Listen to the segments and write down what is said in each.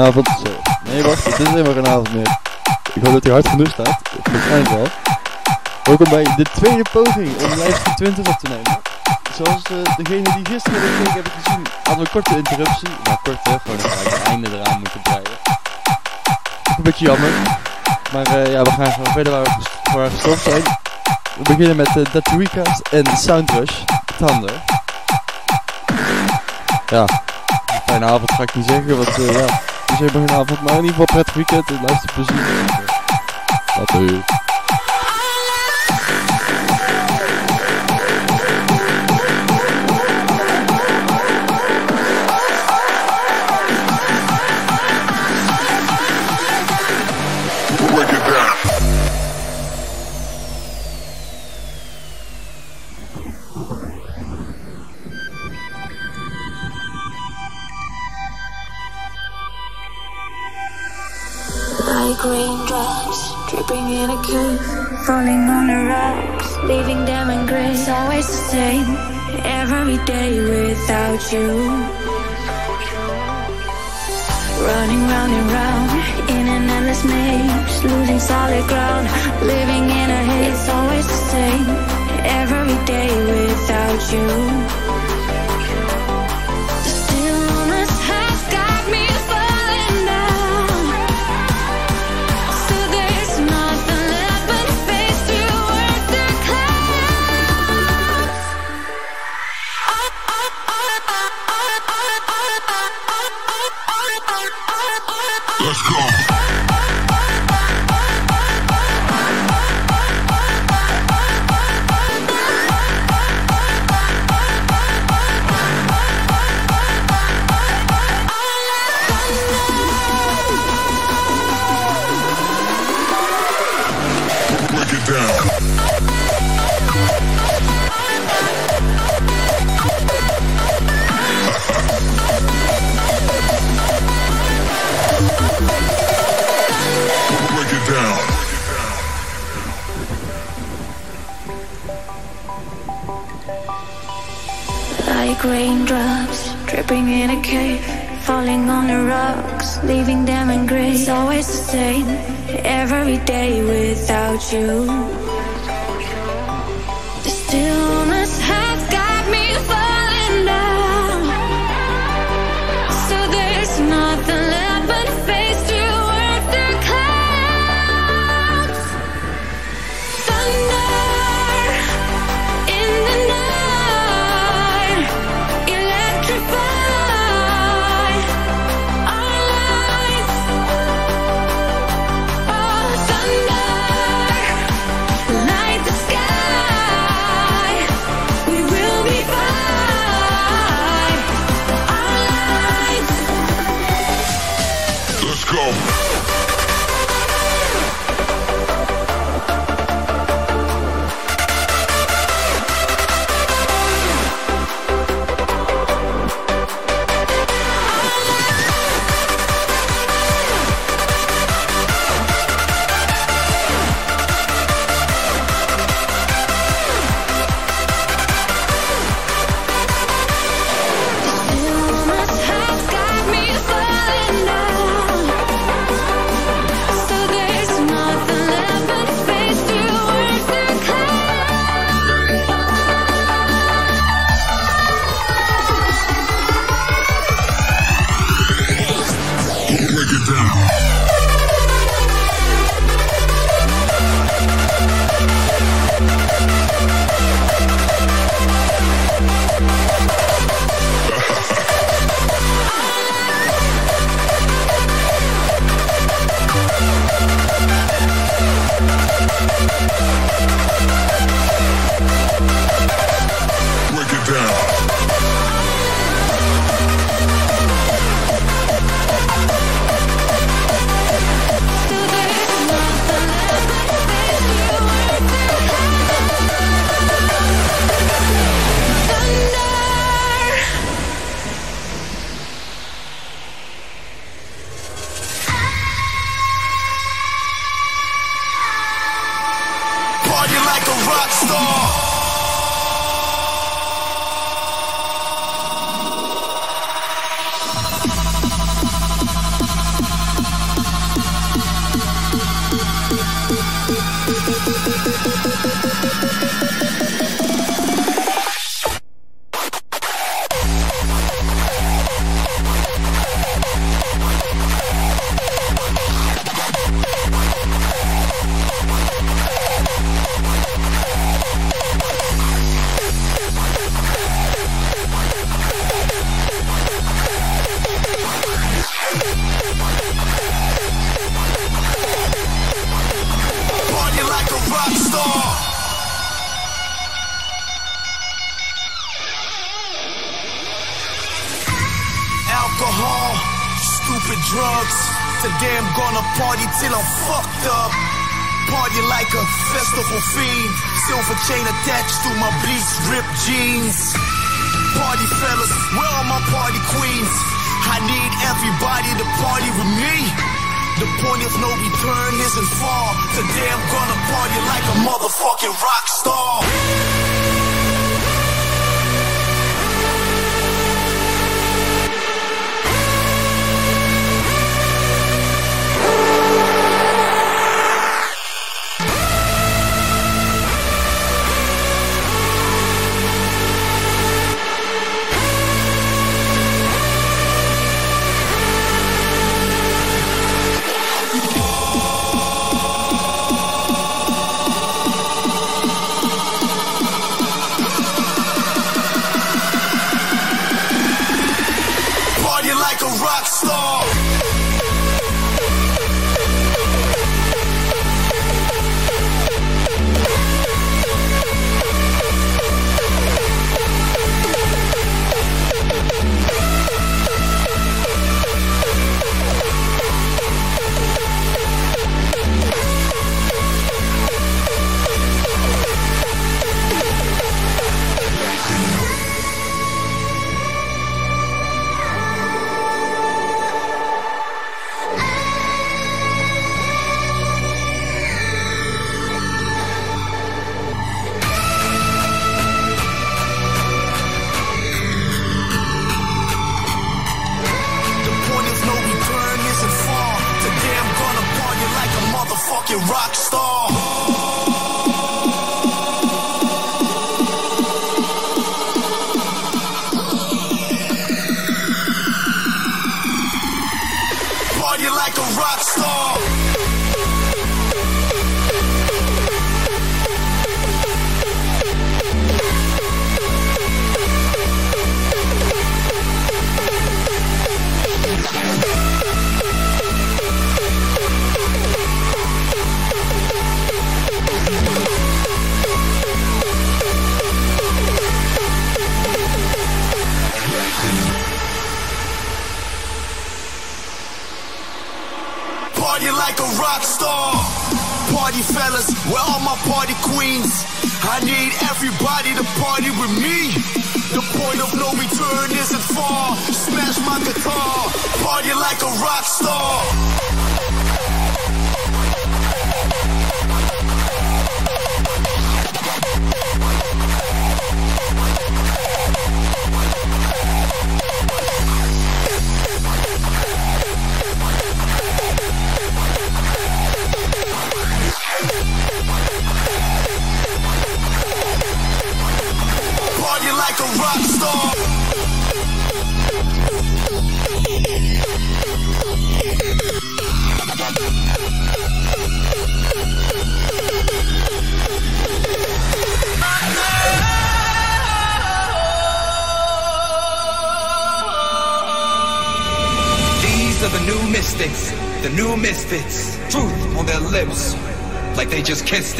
Goedenavond. Nee, wacht, het is helemaal geen avond meer. Ik hoop dat hij hard genoeg staat. Waarschijnlijk wel. Welkom bij de tweede poging om lijst 20 op te nemen. Zoals uh, degene die gisteren gekeken hebben gezien, hadden we een korte interruptie. Nou, kort hè, gewoon een het einde eraan moeten breien. Een beetje jammer. Maar uh, ja, we gaan gewoon verder waar we, waar gestopt zijn. We beginnen met uh, Recast en Soundrush. Tanden. Ja, fijne avond ga ik niet zeggen, want uh, ja, helemaal geen avond, maar in ieder geval prettig weekend en luister plezier. Later. Same, every day without you. Running round and round in an endless maze, losing solid ground, living in a haze. Always the same, every day without you. You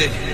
este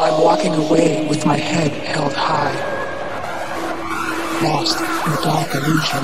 I'm walking away with my head held high, lost in the dark illusion.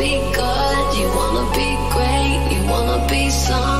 be good, you wanna be great, you wanna be some.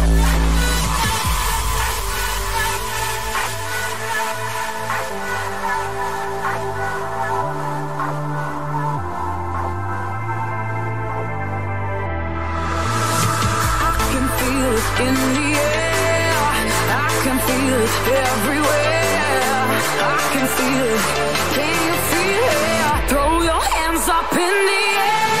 can feel it. Can you feel it? Throw your hands up in the air.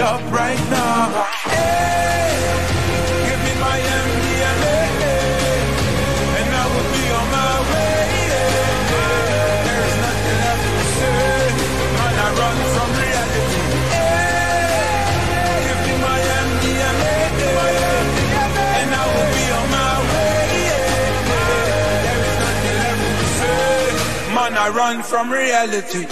up right now. Hey, give me my MDMA, and I will be on my way. There's nothing left to say, and I run from reality. Hey, give me my MDMA, and I will be on my way. There's nothing left to say, man, I run from reality.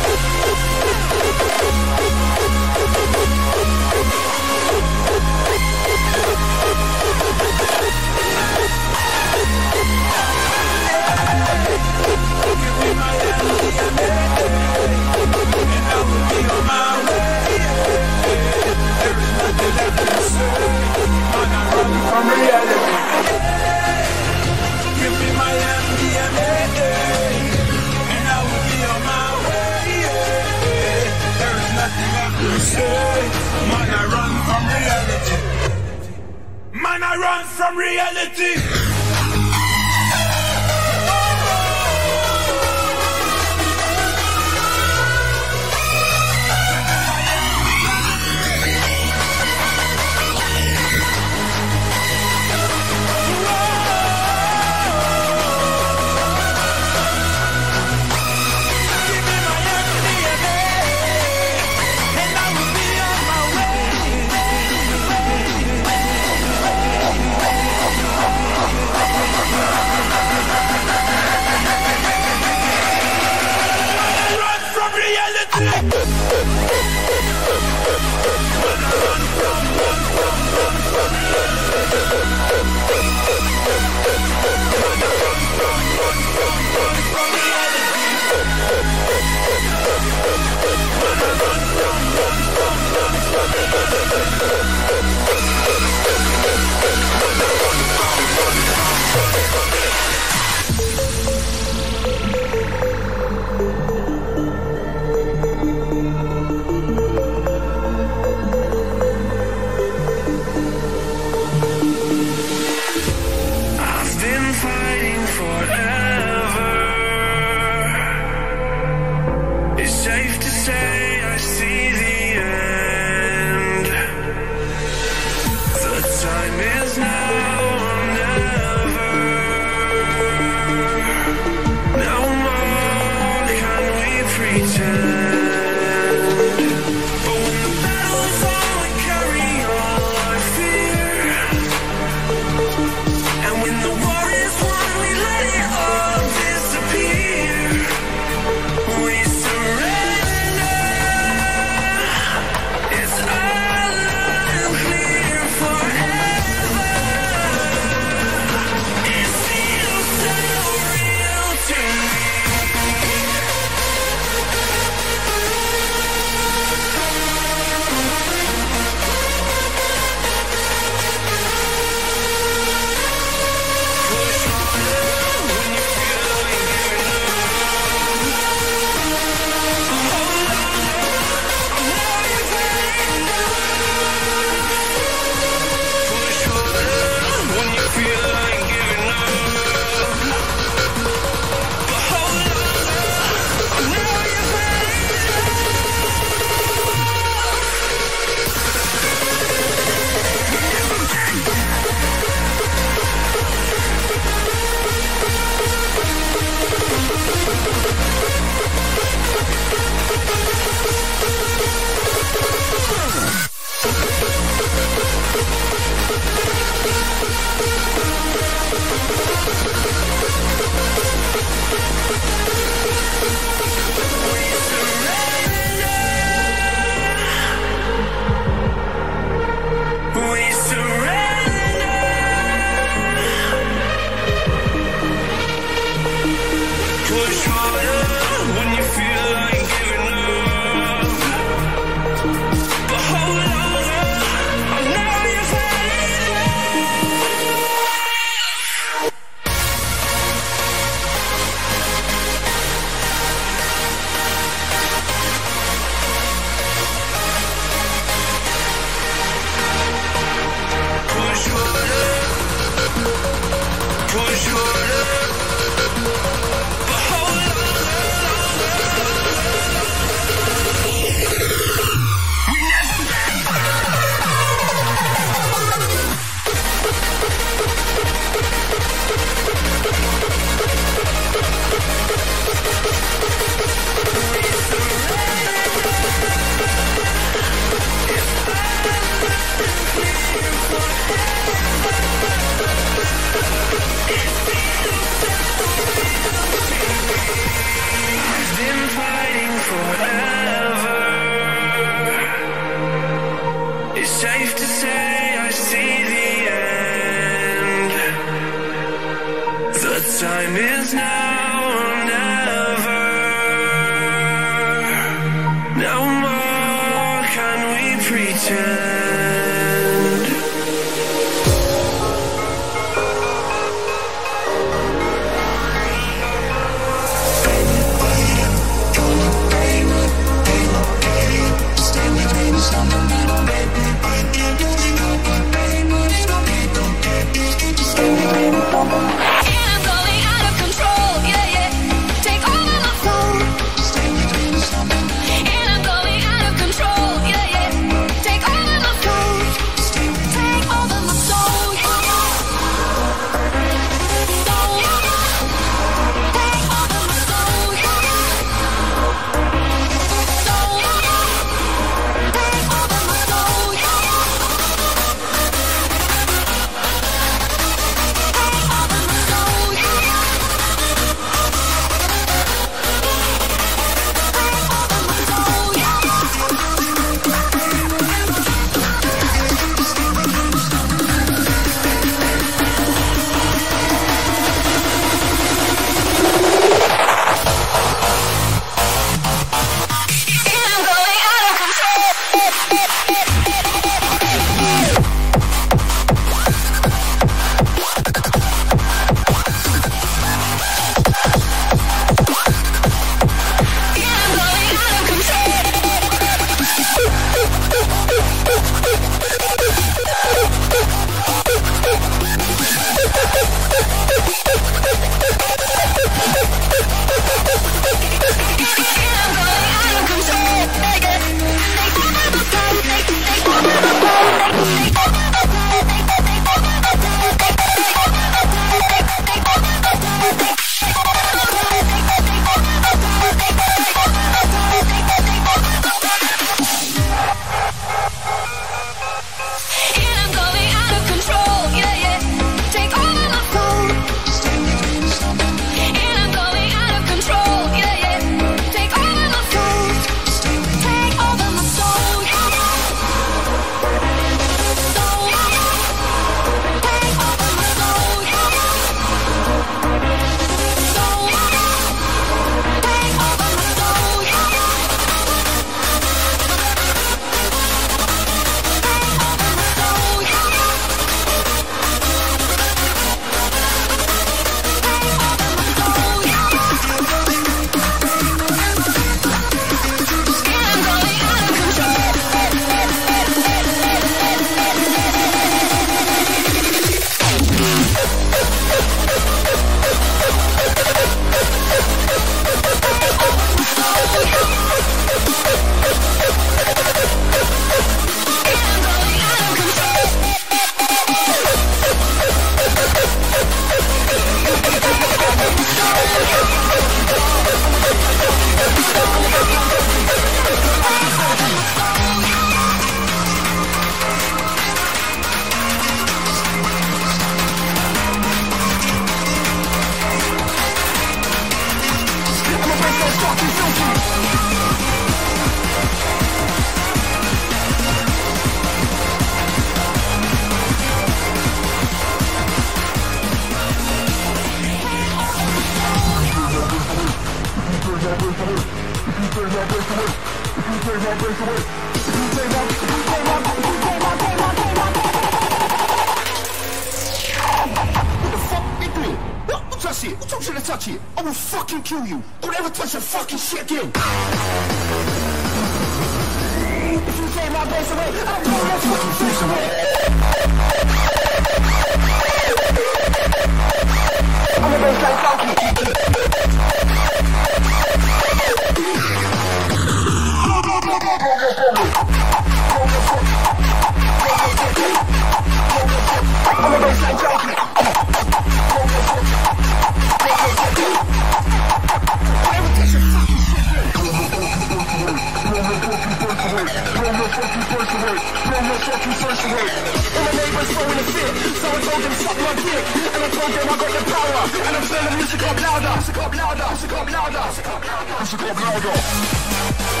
I told them suck my dick. And I told them I got the power, and I'm turning the music up louder, music up louder, music up louder, music up louder, music up louder.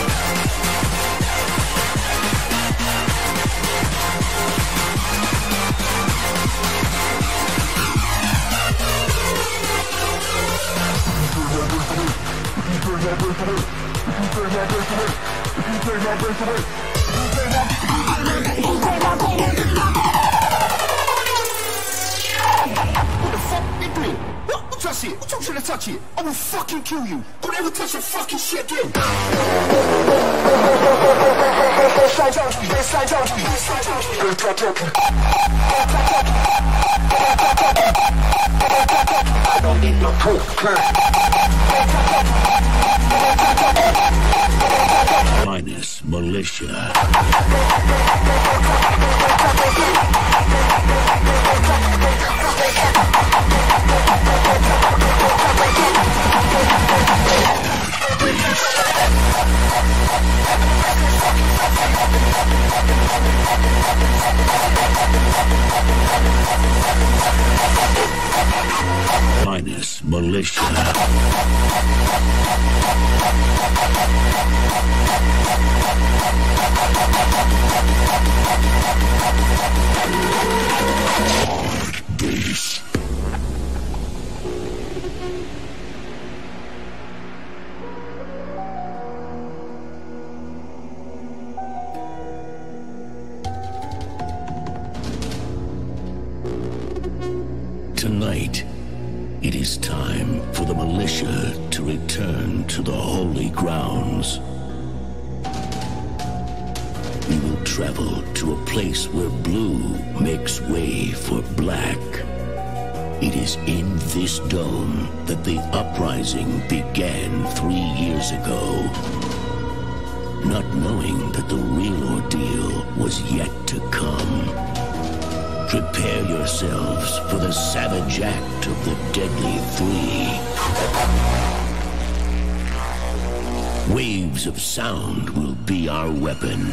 What the touch it. What you trying to touch it? I will fucking kill you. Don't ever touch your fucking shit again. I don't need no Minus militia. Minus militia. Base. Tonight, is in this dome that the uprising began three years ago. Not knowing that the real ordeal was yet to come. Prepare yourselves for the savage act of the Deadly Three. Waves of sound will be our weapon.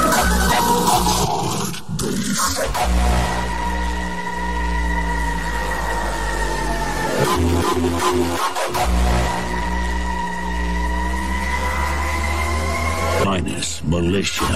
Minus militia.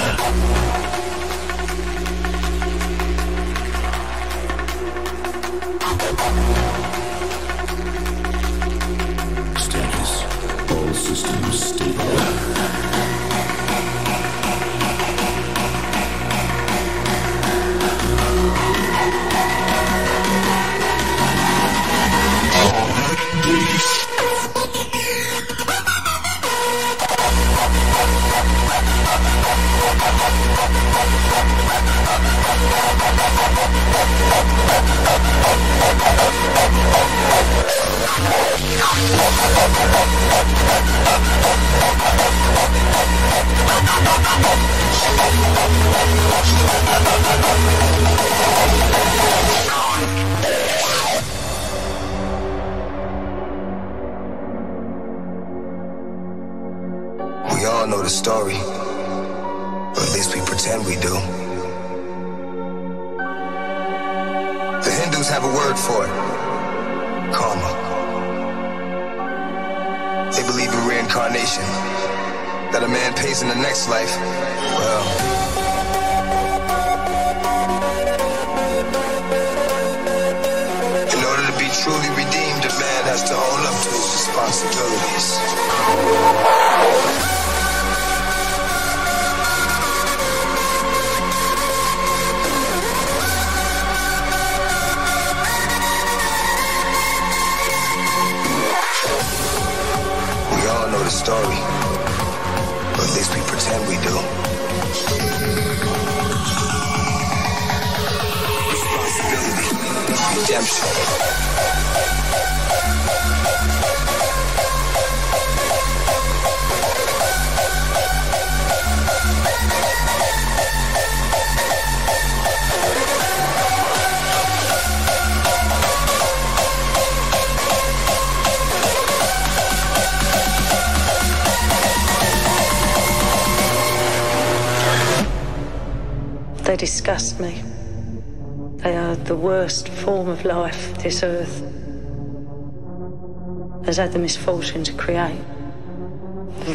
We all know the story, or at least we pretend we do. Hindus have a word for it. Karma. They believe in reincarnation. That a man pays in the next life. Well. In order to be truly redeemed, a man has to own up to his responsibilities. Story. Or at least we pretend we do. Responsibility. Redemption. They disgust me. They are the worst form of life this earth has had the misfortune to create.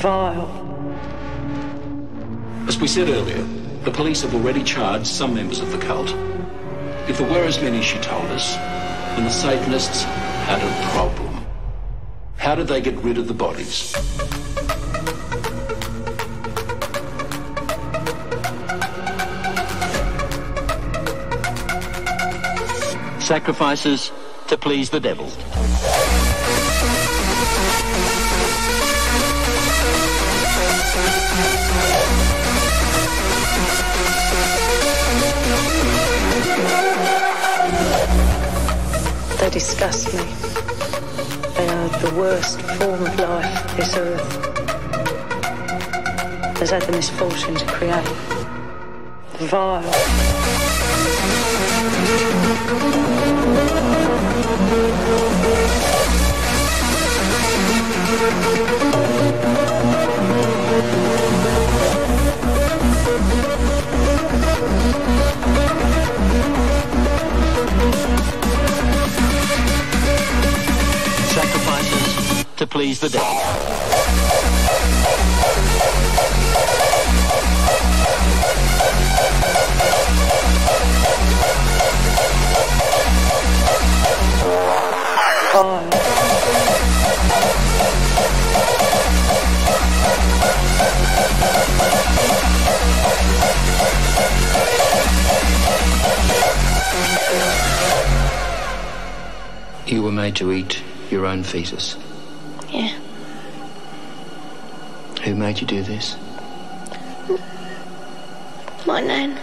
Vile. As we said earlier, the police have already charged some members of the cult. If there were as many she told us, then the Satanists had a problem. How did they get rid of the bodies? Sacrifices to please the devil. They disgust me. They are the worst form of life this earth has had the misfortune to create. Vile. Sacrifices to please the devil. You were made to eat your own fetus. Yeah. Who made you do this? My nan.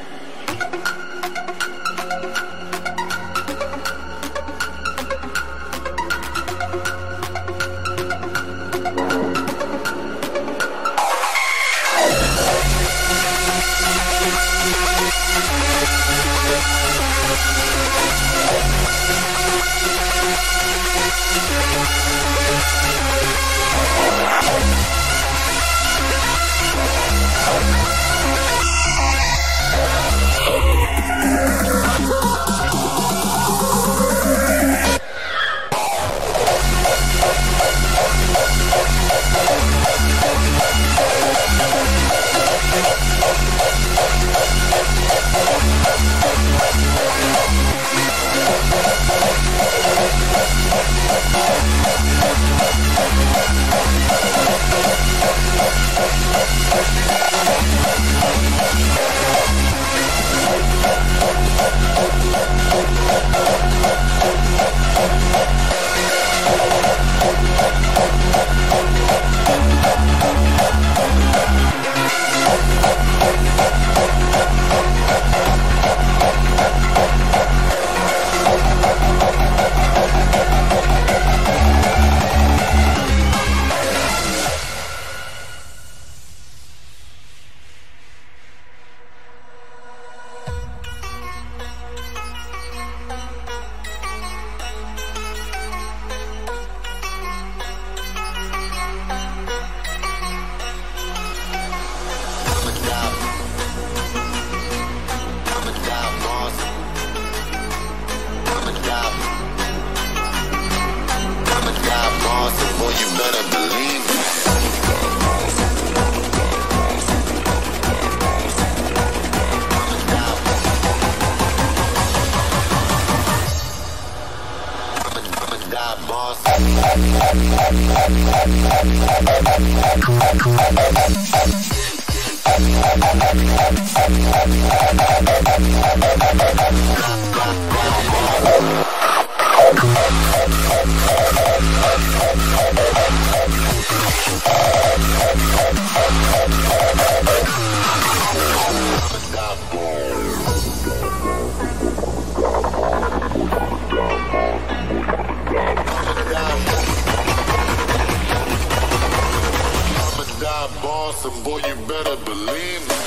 And boy, you better believe me.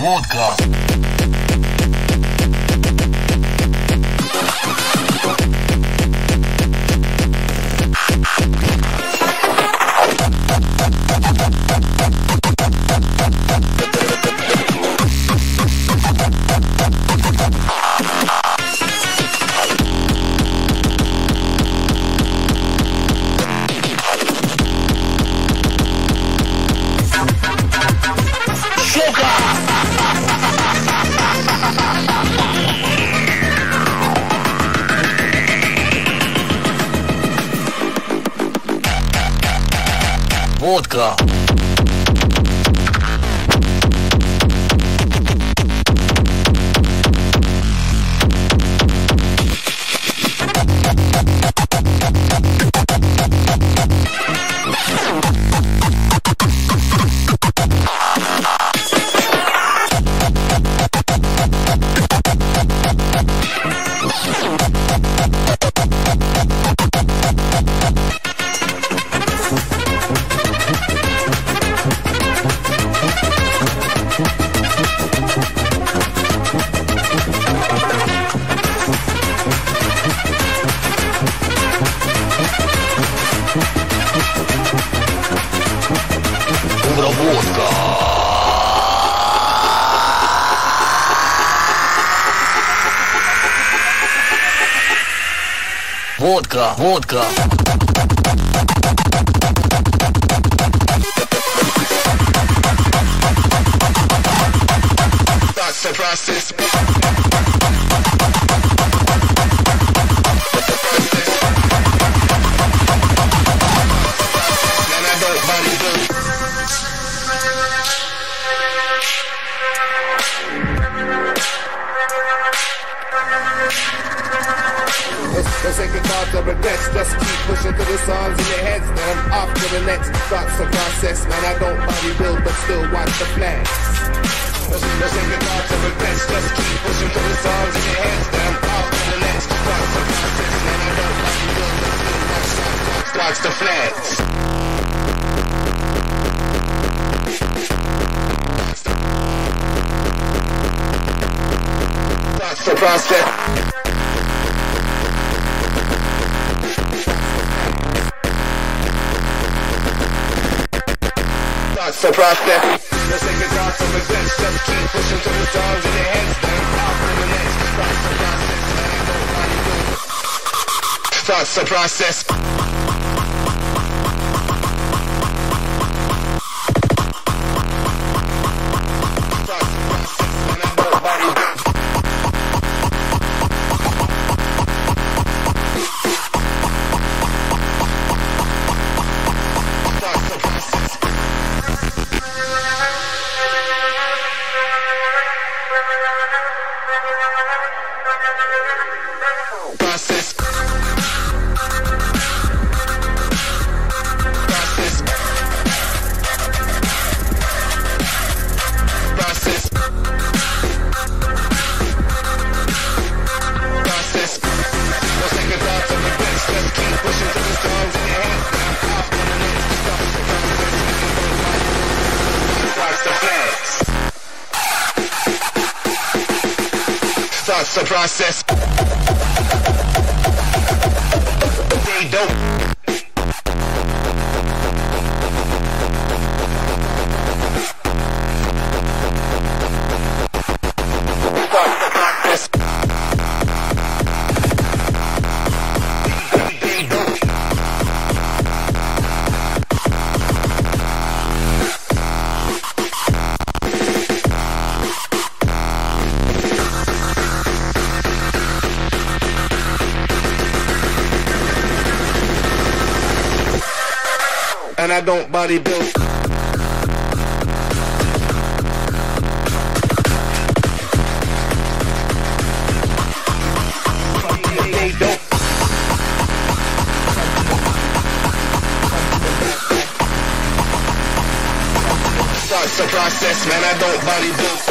Arranca. Process. body built. Starts the process, man. I don't body build.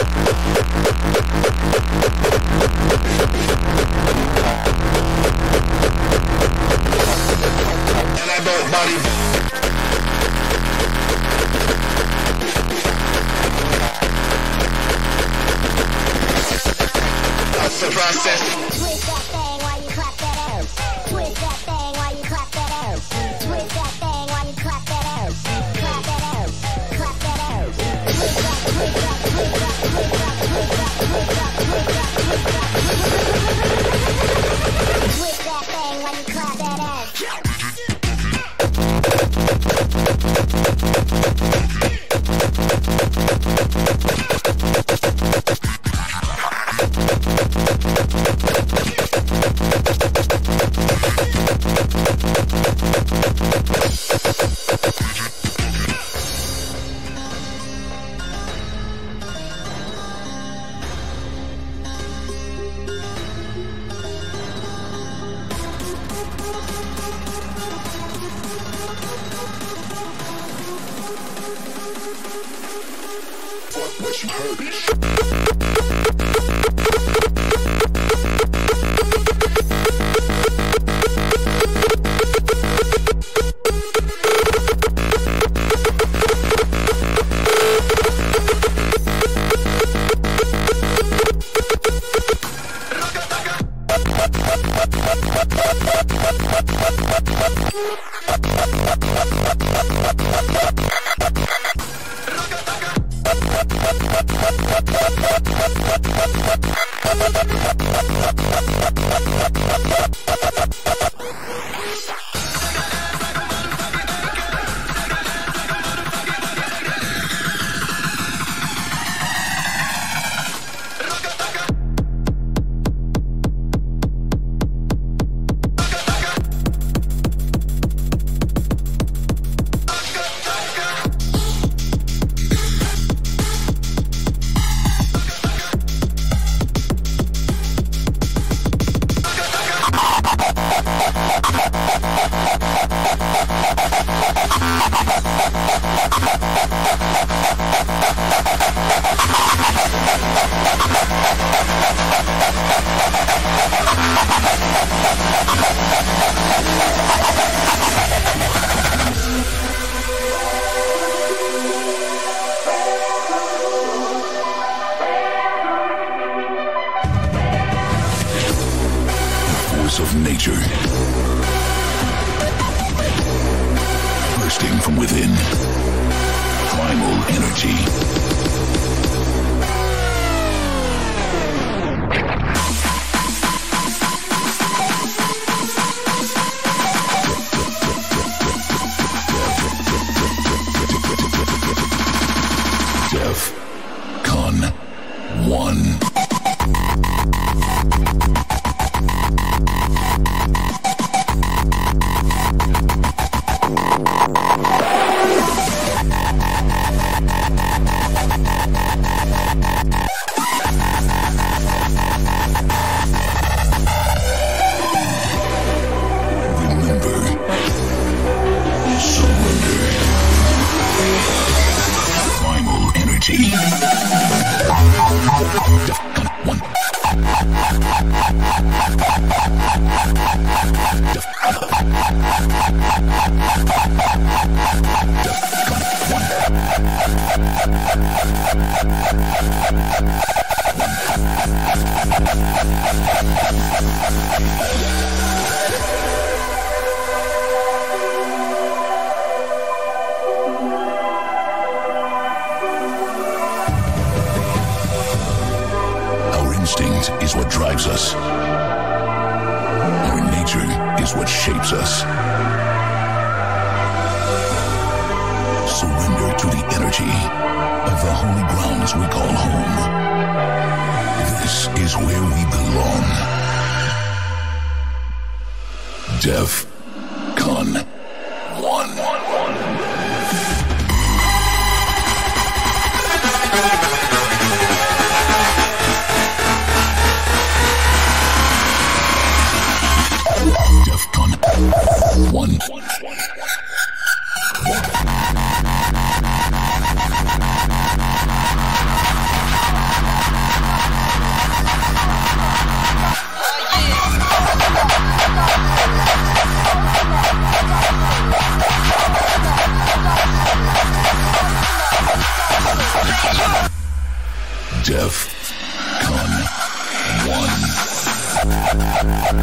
One.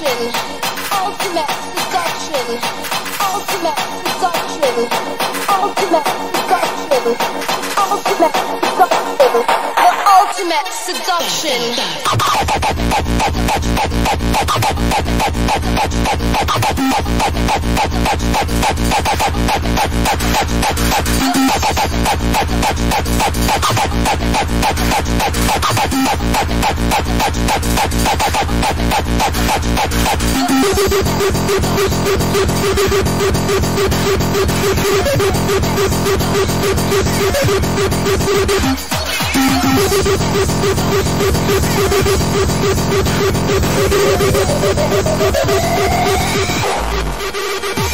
ultimate seduction, ultimate seduction, ultimate seduction, ultimate seduction ultimate seduction. ハハハハ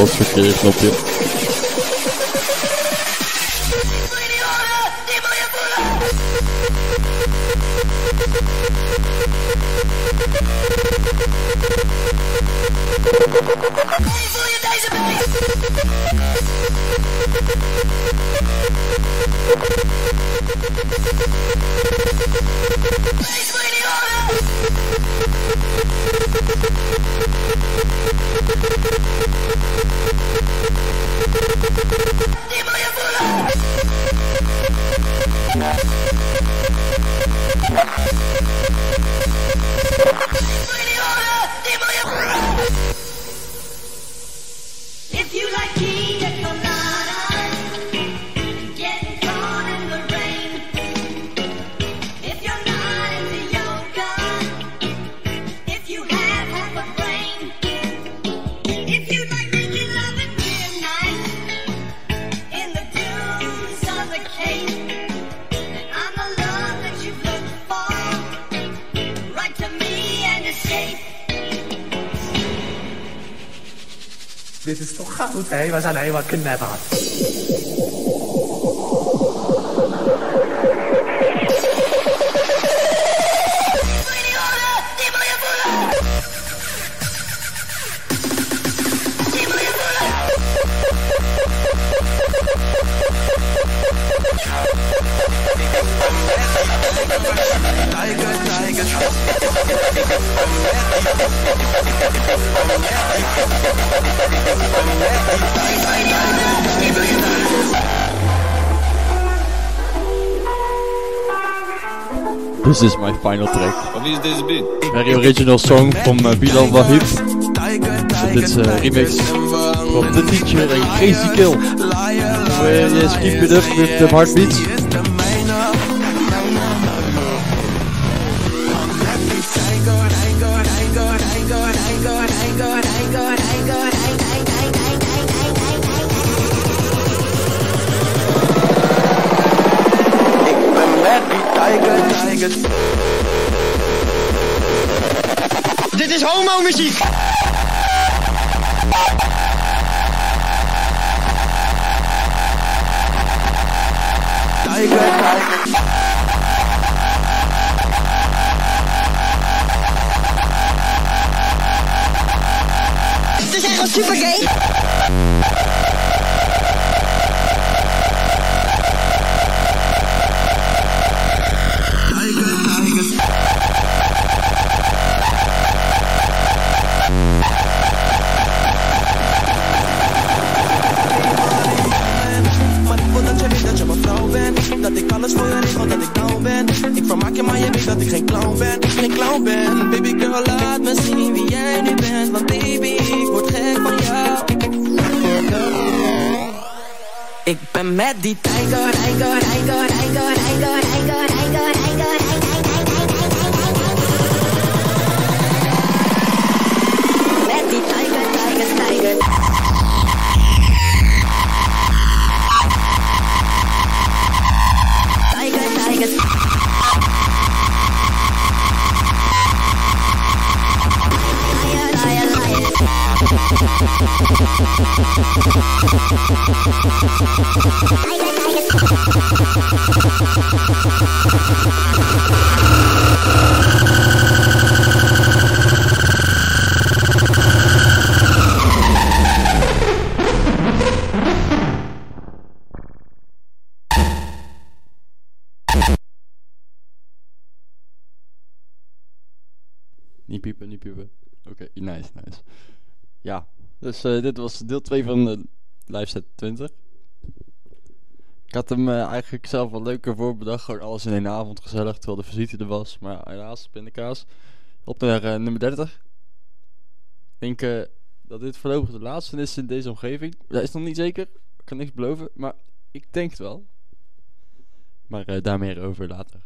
vraiment choqué, je n'en. fucking never. This is my final track. What is this beat? Very original song from uh, Bilal Wahib. Dit is een remix van The Teacher and Crazy Kill. Where just keep it up with the heartbeats. 大会開催。Dus eh, dit was deel 2 van uh, Liveset 20. Ik had hem eh, eigenlijk zelf wel leuker voor bedacht. Gewoon alles in één avond gezellig, terwijl de visite er was. Maar helaas, pindakaas. Op naar eh, nummer 30. Ik denk dat dit voorlopig de laatste is in deze omgeving. Dat is nog niet zeker. Ik kan niks beloven, maar ik denk het wel. Maar daar meer over later.